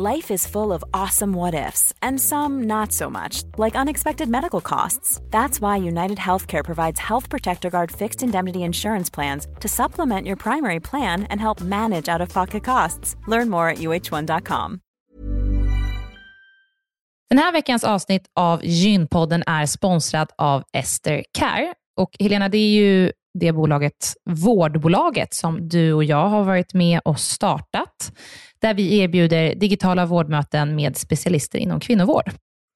Life is full of awesome what ifs, and some not so much, like unexpected medical costs. That's why United Healthcare provides Health Protector Guard fixed indemnity insurance plans to supplement your primary plan and help manage out of pocket costs. Learn more at uh1.com. Den här veckans avsnitt av Gynpodden är sponsrad av Ester Care. Och Helena, det är ju det bolaget, vårdbolaget, som du och jag har varit med och startat, där vi erbjuder digitala vårdmöten med specialister inom kvinnovård.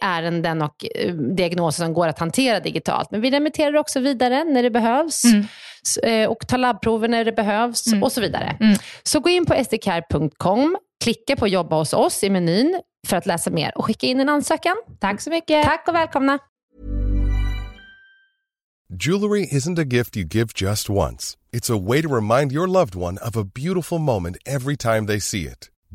ärenden och eh, diagnoser som går att hantera digitalt. Men vi remitterar också vidare när det behövs mm. Eh, och tar labbprover när det behövs mm. och så vidare. Mm. Så gå in på sdcare.com, klicka på jobba hos oss i menyn för att läsa mer och skicka in en ansökan. Tack så mycket. Tack och välkomna. Jewelry isn't a gift you give just once. It's a way to remind your loved one of a beautiful moment every time they see it.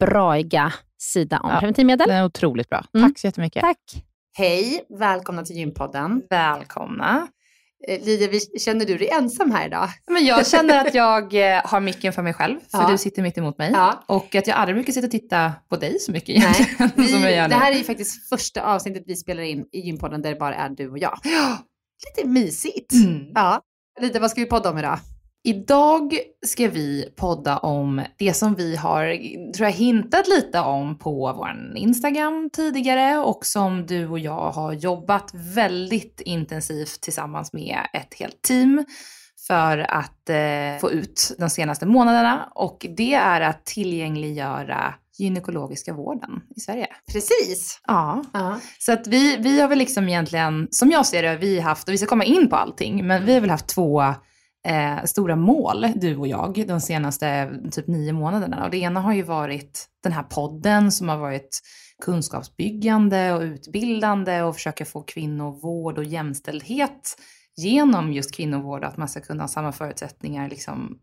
braiga sida om Ja. preventivmedel. Det är otroligt bra. Mm. Tack så jättemycket. Tack. Hej, välkomna till Gympodden. Välkomna. Eh, Lydia, vi- känner du dig ensam här idag? Men jag känner att jag eh, har micken för mig själv, för Ja. du sitter mitt emot mig. Ja. Och att jag aldrig brukar sitta och titta på dig så mycket Nej, vi, som jag gör nu. det här är ju faktiskt första avsnittet vi spelar in i Gympodden där det bara är du och jag. Lite mysigt. Mm. Ja. Lydia, vad ska vi podda om idag? Idag ska vi podda om det som vi har, tror jag, hintat lite om på vår Instagram tidigare och som du och jag har jobbat väldigt intensivt tillsammans med ett helt team för att eh, få ut de senaste månaderna. Och det är att tillgängliggöra gynekologiska vården i Sverige. Precis. Ja, Ja. så att vi, vi har väl liksom egentligen, som jag ser det, har vi haft, och vi ska komma in på allting, men vi har väl haft två eh, stora mål, du och jag, de senaste typ nio månaderna. Och det ena har ju varit den här podden som har varit kunskapsbyggande och utbildande och försöka få kvinnovård och jämställdhet genom just kvinnovård, att man ska kunna ha samma förutsättningar liksom,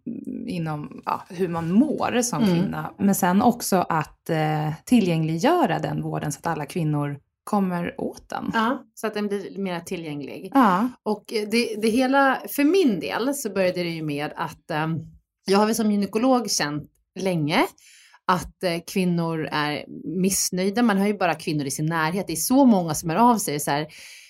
inom ja, hur man mår som Mm. kvinna. Men sen också att eh, tillgängliggöra den vården så att alla kvinnor kommer åt den. ja, så att den blir mer tillgänglig. Ja. Och eh, det, det hela, för min del så började det ju med att eh, jag har väl som gynekolog känt länge att eh, kvinnor är missnöjda. Man har ju bara kvinnor i sin närhet. Det är så många som hör av sig. Så här,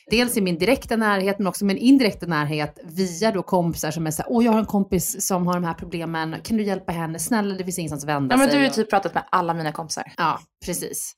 dels i min direkta närhet men också min indirekta närhet via då kompisar som är så här, åh jag har en kompis som har de här problemen, kan du hjälpa henne? Snälla det finns ingenstans att vända ja, men sig. du har ju typ pratat med alla mina kompisar. Ja, precis.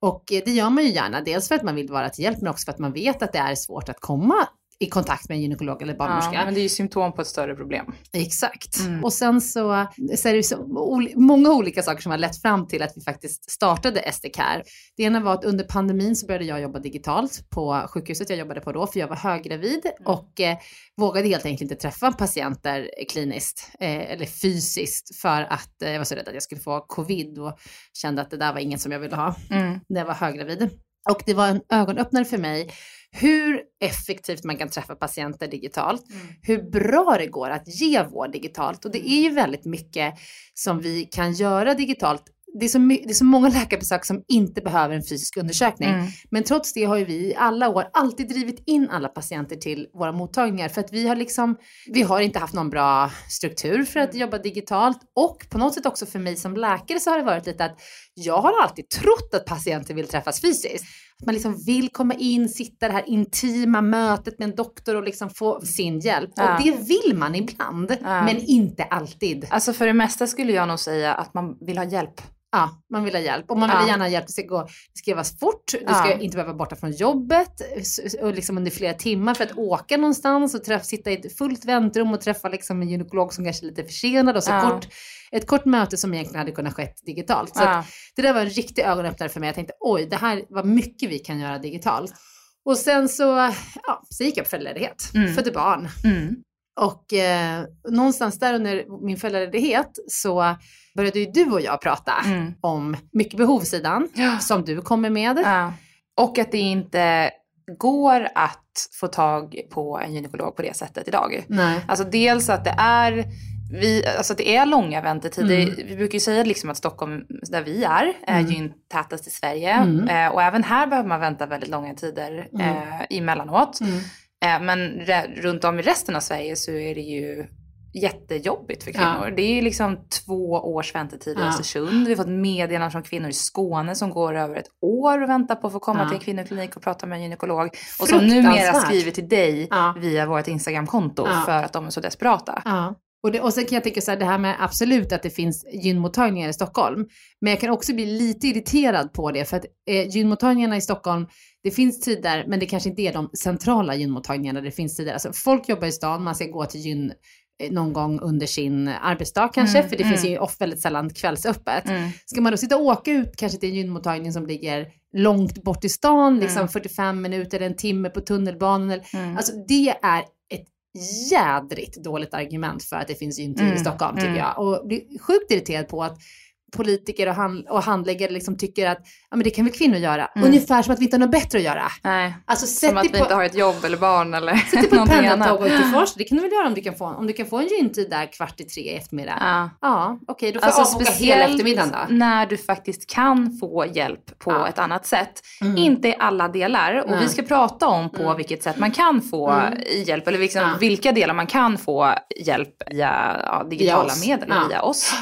Och eh, det gör man ju gärna, dels för att man vill vara till hjälp men också för att man vet att det är svårt att komma i kontakt med en gynekolog eller barnmorska. Ja, men det är ju symptom på ett större problem. Exakt. Mm. Och sen så, så är det så oli- många olika saker som har lett fram till att vi faktiskt startade SDCare. Det ena var att under pandemin så började jag jobba digitalt på sjukhuset jag jobbade på då, för jag var höggravid och eh, vågade helt enkelt inte träffa patienter kliniskt eh, eller fysiskt för att eh, jag var så rädd att jag skulle få covid och kände att det där var inget som jag ville ha Mm. när jag var höggravid. Och det var en ögonöppnare för mig hur effektivt man kan träffa patienter digitalt, hur bra det går att ge vård digitalt. Och det är ju väldigt mycket som vi kan göra digitalt. Det är, så det är så många läkarbesök som inte behöver en fysisk undersökning. Mm. Men trots det har ju vi i alla år alltid drivit in alla patienter till våra mottagningar för att vi har liksom, vi har inte haft någon bra struktur för att jobba digitalt och på något sätt också för mig som läkare så har det varit lite att jag har alltid trott att patienter vill träffas fysiskt. Att man liksom vill komma in, sitta det här intima mötet med en doktor och liksom få sin hjälp. Ja. Och det vill man ibland, Ja. men inte alltid. Alltså för det mesta skulle jag nog säga att man vill ha hjälp. Ja, man vill ha hjälp. Och man vill Ja. gärna ha hjälp. Det ska, gå, det ska göras fort. Du Ja. ska inte behöva vara borta från jobbet och liksom under flera timmar för att åka någonstans och träff, sitta i ett fullt väntrum och träffa liksom en gynekolog som kanske är lite försenad. Och så Ja. kort, ett kort möte som egentligen hade kunnat skett digitalt. Så Ja. att det där var en riktig ögonöppnare för mig. Jag tänkte oj, det här var mycket vi kan göra digitalt. Och sen så, ja, så gick jag på föräldraledighet, Mm. födde barn. Mm. Och eh, någonstans där under min föräldraledighet så började ju du och jag prata Mm. om mycket behovssidan Ja. som du kommer med. Ja. Och att det inte går att få tag på en gynekolog på det sättet idag. Nej. Alltså dels att det är vi, alltså det är långa väntetider. Mm. Vi brukar ju säga liksom att Stockholm, där vi är, är Mm. gyntätast i Sverige. Mm. Eh, och även här behöver man vänta väldigt långa tider Mm. eh, emellanåt. Eh, men runt om i resten av Sverige så är det ju jättejobbigt för kvinnor. Det är ju liksom två års väntetid i Ja. Östersund. Vi har fått meddelanden från kvinnor i Skåne som går över ett år och väntar på att få komma Ja. till en kvinnoklinik och prata med en gynekolog. Och som numera skriver till dig Ja. via vårt Instagramkonto Ja. för att de är så desperata. Ja. Och, det, och sen kan jag tycka så här, det här med absolut att det finns gynmottagningar i Stockholm. Men jag kan också bli lite irriterad på det för att eh, gynmottagningarna i Stockholm, det finns tider, men det kanske inte är de centrala gynmottagningarna. Det finns tider, alltså folk jobbar i stan, man ska gå till gyn eh, någon gång under sin arbetsdag kanske, Mm, för det mm. finns ju ofta väldigt sällan kvällsöppet. Mm. Ska man då sitta och åka ut kanske till en gynmottagning som ligger långt bort i stan, liksom Mm. 45 minuter, en timme på tunnelbanan. eller- Mm. Alltså det är ett jädrigt dåligt argument för att det finns gyntid Mm, i Stockholm tycker mm. jag. Och blir sjukt irriterad på att politiker och, hand, och handläggare liksom tycker att ja, men det kan väl kvinnor göra. Mm. Ungefär som att vi inte har något bättre att göra. Nej, Alltså som att vi på, inte har ett jobb eller barn eller sätt dig på ett pendeltåg och till Fors. Det kan du väl göra om du kan få, om du kan få en gyntid där kvart i tre i eftermiddag. Ja, Ja. okej då får Alltså jag avboka hela eftermiddagen då. när du faktiskt kan få hjälp på Ja. ett annat sätt. Mm. Inte i alla delar. Och Nej. vi ska prata om på Mm. vilket sätt man kan få Mm. hjälp. Eller liksom Ja. vilka delar man kan få hjälp via digitala medel, via oss.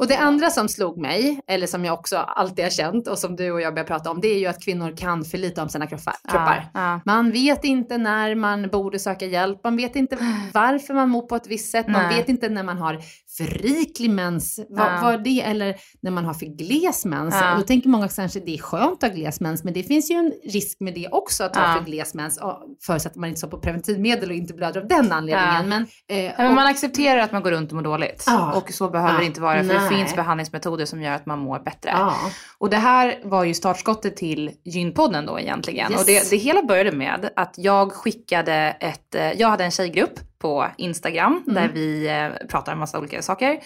Och det andra som slog mig, eller som jag också alltid har känt och som du och jag börjar prata om, det är ju att kvinnor kan för lite om sina kroppar. kroppar. Ja. Man vet inte när man borde söka hjälp, man vet inte varför man mår på ett visst sätt, man Nej. vet inte när man har för riklig mens, vad, Ja. vad det eller när man har för gles mens. Ja. Och då tänker många kanske det är skönt att ha gles mens, men det finns ju en risk med det också att ha för gles mens, och förutsatt att man inte står på preventivmedel och inte blöder av den anledningen. Men, eh, men och- man accepterar att man går runt och mår dåligt. Och så behöver det inte vara för. Finns behandlingsmetoder som gör att man mår bättre. ja. Och det här var ju startskottet till gynpodden då egentligen. Yes. Och det, det hela började med att jag skickade ett, eh, jag hade en tjejgrupp på Instagram Mm. där vi eh, pratar om massa olika saker.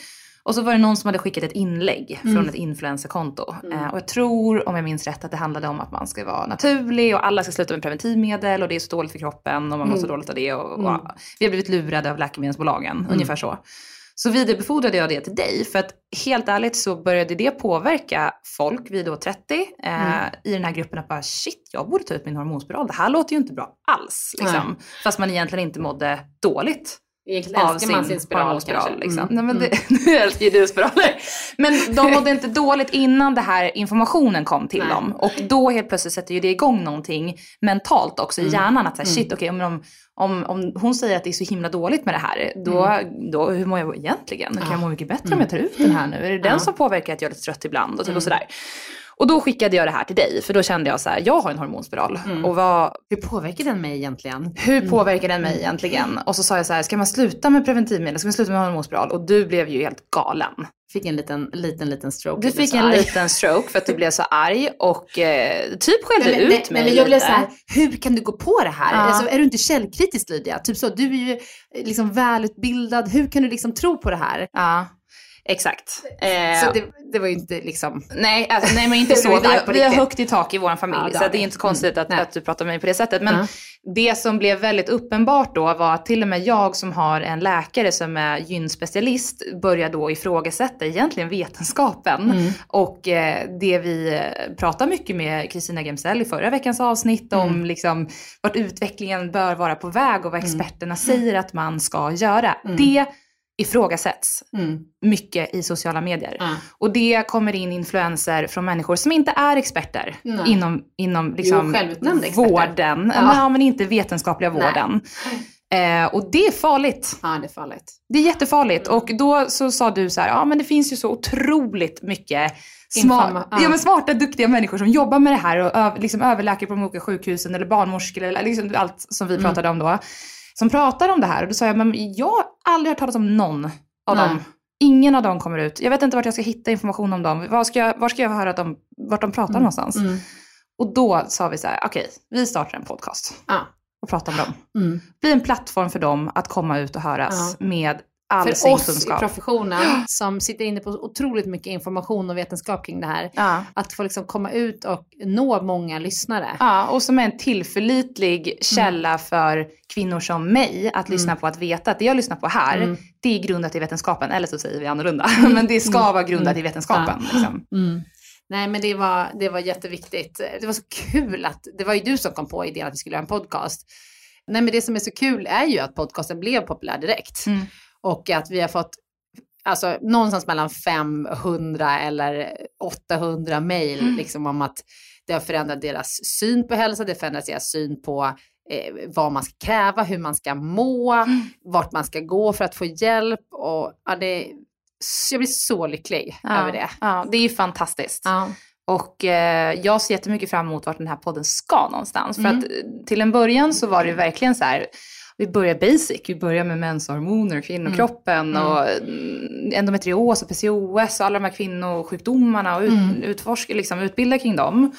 Och så var det någon som hade skickat ett inlägg Mm. från ett influencerkonto. Mm. Eh, och jag tror, om jag minns rätt, att det handlade om att man ska vara naturlig och alla ska sluta med preventivmedel och det är så dåligt för kroppen och man mår så Mm. dåligt av det. Och, och, Mm. Vi har blivit lurade av läkemedelsbolagen, ungefär så. Så vidarebefordrade jag det till dig för att helt ärligt så började det påverka folk, vi är då 30, eh, Mm. i den här gruppen att bara shit, jag borde ta ut min hormonspiral. Det här låter ju inte bra alls. Liksom. Fast man egentligen inte mådde dåligt Egentligen älskar sin man sin spiral kanske. Liksom. Mm. Nej, men Mm. det, nu älskar ju du spiraler. Men de mådde inte dåligt innan det här informationen kom till Nej. dem. Och då helt plötsligt sätter ju det igång någonting mentalt också i Mm. hjärnan. Att så här, Mm. shit, okej, om, de- om, om hon säger att det är så himla dåligt med det här, då, då hur mår jag egentligen? Kan Mm. Ja. jag må mycket bättre om jag tar ut den här nu? Är det den som påverkar att jag är lite trött ibland? Och, typ Mm. och sådär. Och då skickade jag det här till dig, för då kände jag så här, jag har en hormonspiral. Mm. Och vad, Hur påverkar den mig egentligen? hur Mm. påverkar den mig egentligen? Och så sa jag så här, ska man sluta med preventivmedel? Ska man sluta med hormonspiral? Och du blev ju helt galen. Fick en liten, liten, liten stroke. Du fick en arg. liten stroke för att du blev så arg och eh, typ skällde Nej, men, ut nej, mig nej, men jag blev så här, hur kan du gå på det här? Ja. Alltså, är du inte källkritisk Lydia? Typ så, du är ju eh, liksom välutbildad, hur kan du liksom tro på det här? Ja, exakt. Eh, Så det, det var ju inte liksom, nej, alltså, nej, men inte så. Vi, på vi har högt i tak i vår familj, Ja, så har det är inte så konstigt att, Nej. att du pratar med mig på det sättet. Men Ja. det som blev väldigt uppenbart då var att till och med jag som har en läkare som är gynspecialist börjar då ifrågasätta egentligen vetenskapen. Mm. Och eh, det vi eh, pratar mycket med Kristina Gemsell i förra veckans avsnitt om Mm. liksom vart utvecklingen bör vara på väg och vad Mm. experterna säger att man ska göra. Mm. Det ifrågasätts mm, mycket i sociala medier. ja. Och det kommer in influenser från människor som inte är experter Nej. inom, inom liksom experter. vården, Ja. ja. men inte vetenskapliga vården. Eh, och det är farligt. ja, det är farligt. Det är jättefarligt. Och då så sa du så här, ja men det finns ju så otroligt mycket sma- Informa- ja. ja. men smarta, duktiga människor som jobbar med det här och öv- liksom överläkare på de olika sjukhusen eller barnmorskor eller liksom allt som vi Mm. pratade om då. Som pratar om det här. Och då sa jag, men jag har aldrig hört talas om någon av Nej. dem. Ingen av dem kommer ut. Jag vet inte vart jag ska hitta information om dem. Var ska jag, var ska jag höra att de, vart de pratar någonstans? Mm. Och då sa vi så här, okej, vi startar en podcast Ja. och pratar om dem. Mm. Bli en plattform för dem att komma ut och höras med all För sin oss kunskap. i professionen som sitter inne på otroligt mycket information och vetenskap kring det här, Ja. att få liksom komma ut och nå många lyssnare. ja, och som är en tillförlitlig källa för kvinnor som mig att lyssna på, att veta att det jag lyssnar på här, Mm. det är grundat i vetenskapen. Eller så säger vi annorlunda, men det ska vara grundat i vetenskapen. Liksom. Mm. Nej men det var, det var jätteviktigt. Det var så kul att, det var ju du som kom på idén att vi skulle göra en podcast. Nej men det som är så kul är ju att podcasten blev populär direkt. Mm. Och att vi har fått alltså, någonstans mellan 500 eller 800 mejl Mm. liksom, om att det har förändrat deras syn på hälsa, det har förändrat deras syn på eh, vad man ska kräva, hur man ska må, Mm. vart man ska gå för att få hjälp. Och, ja, det, jag blir så lycklig över det. Ja, det är ju fantastiskt. Ja. Och eh, jag ser jättemycket fram emot vart den här podden ska någonstans. För Mm. att eh, till en början så var det verkligen så här, vi börjar basic, vi börjar med menshormoner, kvinnokroppen Mm. och mm, endometrios och PCOS och alla de här kvinnosjukdomarna och ut, Mm. utforska, liksom, utbilda kring dem.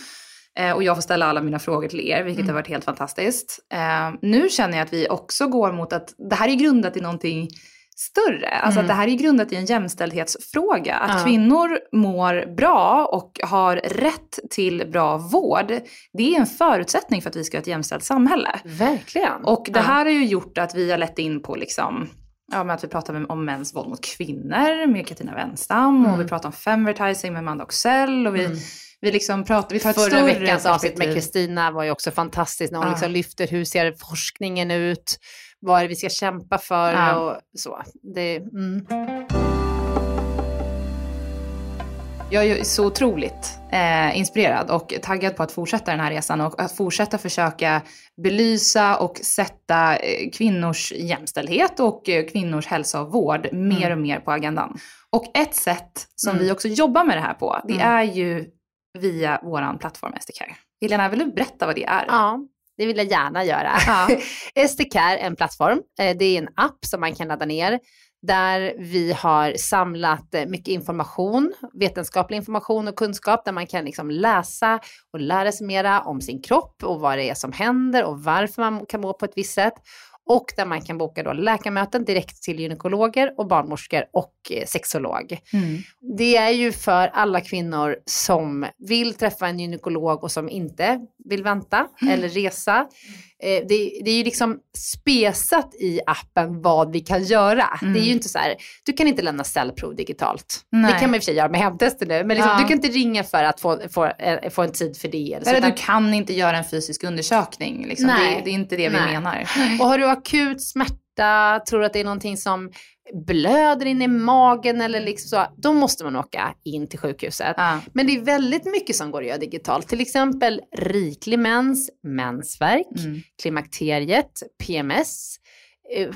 Eh, och jag får ställa alla mina frågor till er, vilket Mm. har varit helt fantastiskt. Eh, nu känner jag att vi också går mot att det här är grundat i någonting större. Alltså att det här är grundat i en jämställdhetsfråga. Att Mm. Ja. kvinnor mår bra och har rätt till bra vård. Det är en förutsättning för att vi ska ha ett jämställt samhälle. Verkligen. Och det Ja. här har ju gjort att vi har lett in på liksom, ja, med att vi pratar om mäns våld mot kvinnor med Katina Wenstam och vi pratar om femvertising med Amanda Oxell och vi, vi liksom pratar, vi tar ett Förra veckans avsnitt med. Kristina var ju också fantastiskt när hon Ja. liksom lyfter hur ser forskningen ut, vad är det vi ska kämpa för Ja. och så. Det, mm. Jag är så otroligt eh, inspirerad och taggad på att fortsätta den här resan och att fortsätta försöka belysa och sätta eh, kvinnors jämställdhet och eh, kvinnors hälsa och vård mer och mer på agendan. Och ett sätt som Mm. vi också jobbar med det här på, det Mm. är ju via våran plattform SDCare. Helena, vill du berätta vad det är? Ja, det vill jag gärna göra. Ja. SDCare är en plattform. Eh, Det är en app som man kan ladda ner där vi har samlat eh, mycket information, vetenskaplig information och kunskap där man kan liksom läsa och lära sig mera om sin kropp och vad det är som händer och varför man kan må på ett visst sätt. Och där man kan boka då läkarmöten direkt till gynekologer och barnmorskor och eh, sexolog. Mm. Det är ju för alla kvinnor som vill träffa en gynekolog och som inte vill vänta eller resa. Eh, det, det är ju liksom spesat i appen vad vi kan göra. Mm. Det är ju inte så här, du kan inte lämna cellprov digitalt. Nej. Det kan man i och för sig göra med hemtester nu, men liksom, Ja. du kan inte ringa för att få, få, eh, få en tid för det. Eller så, Eller du kan inte göra en fysisk undersökning. Liksom. Det, det är inte det vi Nej. menar. Och har du akut smärta, tror att det är någonting som blöder in i magen eller liksom så, då måste man åka in till sjukhuset. Ja. Men det är väldigt mycket som går att göra digitalt. Till exempel riklig mens, mensvärk, Mm. klimakteriet, PMS. eh,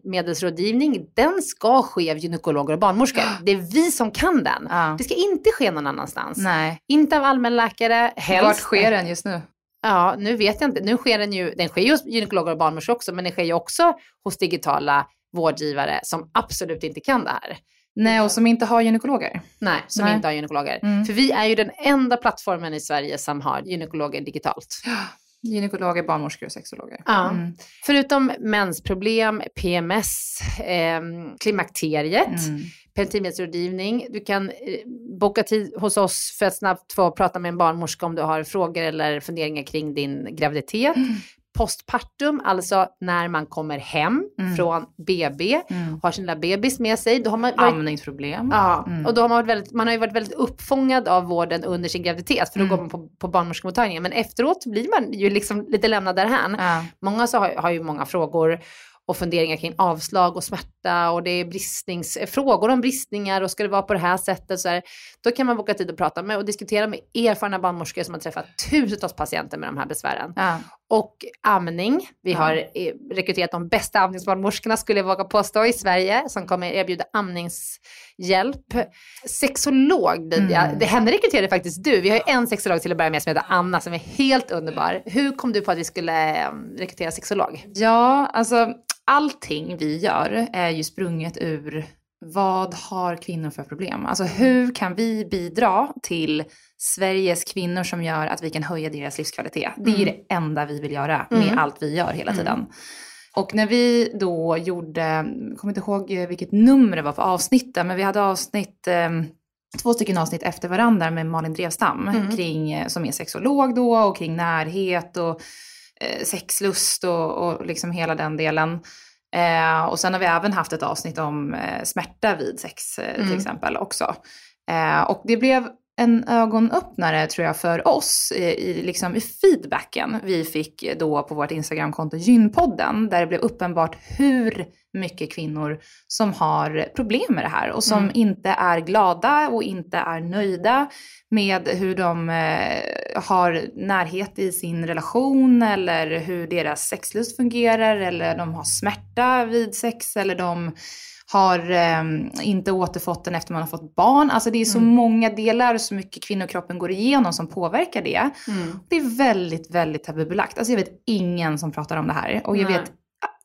Preventivmedelsrådgivning, den ska ske av gynekologer och barnmorskor. Det är vi som kan den. Ja. Det ska inte ske någon annanstans. Nej. Inte av allmänläkare, helst. Vart sker den just nu? Ja, nu vet jag inte. Nu sker den ju, den sker ju hos gynekologer och barnmorskor också, men den sker ju också hos digitala vårdgivare som absolut inte kan det här. Nej, och som inte har gynekologer. Nej, som Nej. inte har gynekologer. Mm. För vi är ju den enda plattformen i Sverige som har gynekologer digitalt. Gynekologer, barnmorskor och sexologer. Ja. Mm. Förutom mensproblem, PMS, eh, klimakteriet, Mm. Preventivmedelsrådgivning. Du kan eh, boka tid hos oss för att snabbt få prata med en barnmorska om du har frågor eller funderingar kring din graviditet. Mm. Postpartum, alltså när man kommer hem Mm. från BB, Mm. har sin lilla bebis med sig. Då har man varit, Amningsproblem. ja, Mm. och då har man, varit väldigt, man har ju varit väldigt uppfångad av vården under sin graviditet, för då Mm. går man på, på barnmorskemottagningen. Men efteråt blir man ju liksom lite lämnad därhän. Ja. Många så har, har ju många frågor och funderingar kring avslag och smärta och det är bristnings, frågor om bristningar och ska det vara på det här sättet så här, Då kan man boka tid och prata med och diskutera med erfarna barnmorskor som har träffat tusentals patienter med de här besvären. Ja. Och amning. Vi Ja. har eh, rekryterat de bästa amningsbarnmorskorna skulle jag våga påstå i Sverige som kommer erbjuda amningshjälp. Sexolog, det, Mm. det henne rekryterade faktiskt du. Vi har ju en sexolog till att börja med som heter Anna som är helt underbar. Hur kom du på att vi skulle eh, rekrytera sexolog? ja, alltså allting vi gör är ju sprunget ur vad har kvinnor för problem? Alltså hur kan vi bidra till Sveriges kvinnor som gör att vi kan höja deras livskvalitet? Det är ju det enda vi vill göra med Mm. allt vi gör hela tiden. Och när vi då gjorde, jag kommer inte ihåg vilket nummer det var på avsnittet, men vi hade avsnitt, eh, två stycken avsnitt efter varandra med Malin Drevstam, Mm. kring, eh, som är sexolog då, och kring närhet och sexlust och, och liksom hela den delen. Eh, och sen har vi även haft ett avsnitt om eh, smärta vid sex eh, till Mm. exempel också. Eh, och det blev en ögonöppnare tror jag för oss i, i, liksom i feedbacken vi fick då på vårt Instagramkonto Gynpodden, där det blev uppenbart hur mycket kvinnor som har problem med det här och som mm. inte är glada och inte är nöjda med hur de eh, har närhet i sin relation eller hur deras sexlust fungerar eller de har smärta vid sex eller de har eh, inte återfått den efter man har fått barn. Alltså det är så mm. många delar och så mycket kvinnokroppen går igenom som påverkar det. Mm. Det är väldigt, väldigt tabubelagt. Alltså jag vet ingen som pratar om det här. Och jag Nej. vet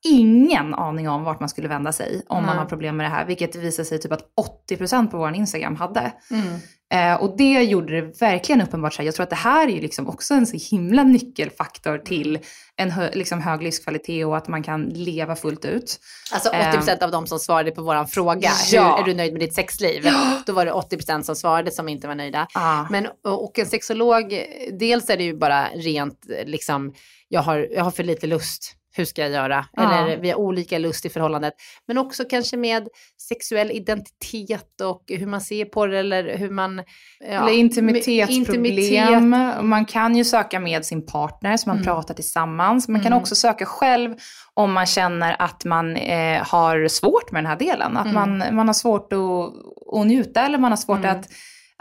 ingen aning om vart man skulle vända sig om mm. man har problem med det här. Vilket visar sig typ att 80% på vår Instagram hade. Mm. Eh, och det gjorde det verkligen uppenbart. Så jag tror att det här är ju liksom också en så himla nyckelfaktor till en hö liksom hög livskvalitet och att man kan leva fullt ut. Alltså 80% eh. av de som svarade på vår fråga, ja. hur är du nöjd med ditt sexliv? Då var det 80% som svarade som inte var nöjda. Ah. Men, och en sexolog, dels är det ju bara rent liksom, jag har, jag har för lite lust hur ska jag göra? Ja. Eller vi har olika lust i förhållandet. Men också kanske med sexuell identitet och hur man ser på det eller hur man... Ja, eller intimitetsproblem. Intimitet. Man kan ju söka med sin partner så man mm. pratar tillsammans. Man kan mm. också söka själv om man känner att man eh, har svårt med den här delen. Att mm. man, man har svårt att, att njuta eller man har svårt mm. att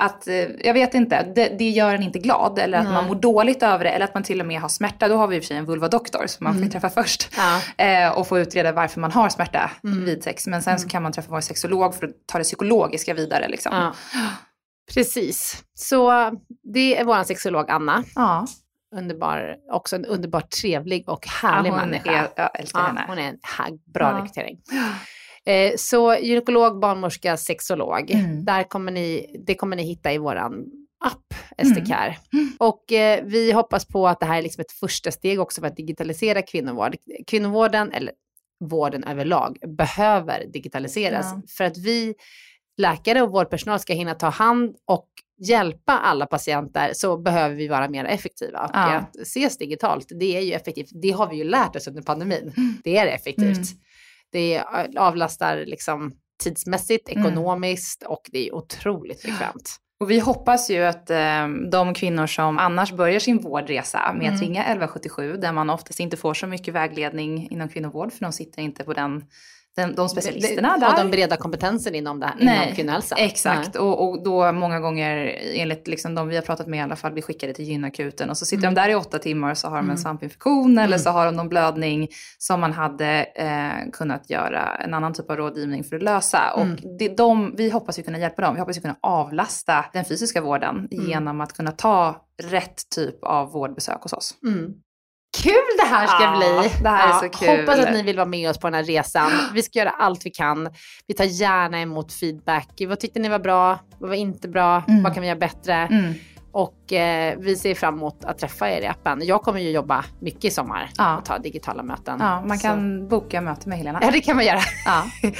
att, eh, jag vet inte, det, det, gör en inte glad eller att Nej. man mår dåligt över det eller att man till och med har smärta. Då har vi i och för sig en vulvadoktor som man mm. får träffa först ja. eh, och få utreda varför man har smärta mm. vid sex. Men sen mm. så kan man träffa vår sexolog för att ta det psykologiska vidare. Liksom. Ja. Precis, så det är vår sexolog Anna. Ja. Underbar, också en underbart trevlig och härlig ja, människa. Är, jag älskar henne. Hon är en bra rekrytering. Eh, så gynekolog, barnmorska, sexolog. Mm. Där kommer ni, det kommer ni hitta i våran app, SDCare. Mm. Och eh, vi hoppas på att det här är liksom ett första steg också för att digitalisera kvinnovård. Kvinnovården, eller vården överlag, behöver digitaliseras. Ja. För att vi läkare och vårdpersonal ska hinna ta hand och hjälpa alla patienter så behöver vi vara mer effektiva. Och ja. att ses digitalt, det är ju effektivt. Det har vi ju lärt oss under pandemin. Mm. Det är effektivt. Mm. Det avlastar liksom tidsmässigt, mm. ekonomiskt mm. och det är otroligt bekvämt. Och vi hoppas ju att eh, de kvinnor som annars börjar sin vårdresa med mm. att ringa 1177, där man oftast inte får så mycket vägledning inom kvinnovård, för de sitter inte på den den, de specialisterna där. Har de breda kompetensen inom, det här, Nej, inom kvinnohälsa? Exakt, och, och, då många gånger enligt liksom de vi har pratat med i alla fall blir skickade till gynakuten och så sitter mm. de där i åtta timmar och så har de en mm. svampinfektion eller mm. så har de någon blödning som man hade eh, kunnat göra en annan typ av rådgivning för att lösa. Och mm. det, de, vi hoppas ju kunna hjälpa dem, vi hoppas ju kunna avlasta den fysiska vården mm. genom att kunna ta rätt typ av vårdbesök hos oss. Mm kul det här ska ja, bli. Det här ja, är så kul. Hoppas att ni vill vara med oss på den här resan. Vi ska göra allt vi kan. Vi tar gärna emot feedback. Vad tyckte ni var bra? Vad var inte bra? Mm. Vad kan vi göra bättre? Mm. Och eh, vi ser fram emot att träffa er i appen. Jag kommer ju jobba mycket i sommar ja. och ta digitala möten. Ja, man kan så. boka möte med Helena. Ja, det kan man göra. Ja.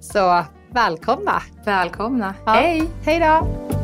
så välkomna. Välkomna. Hej. Hej då.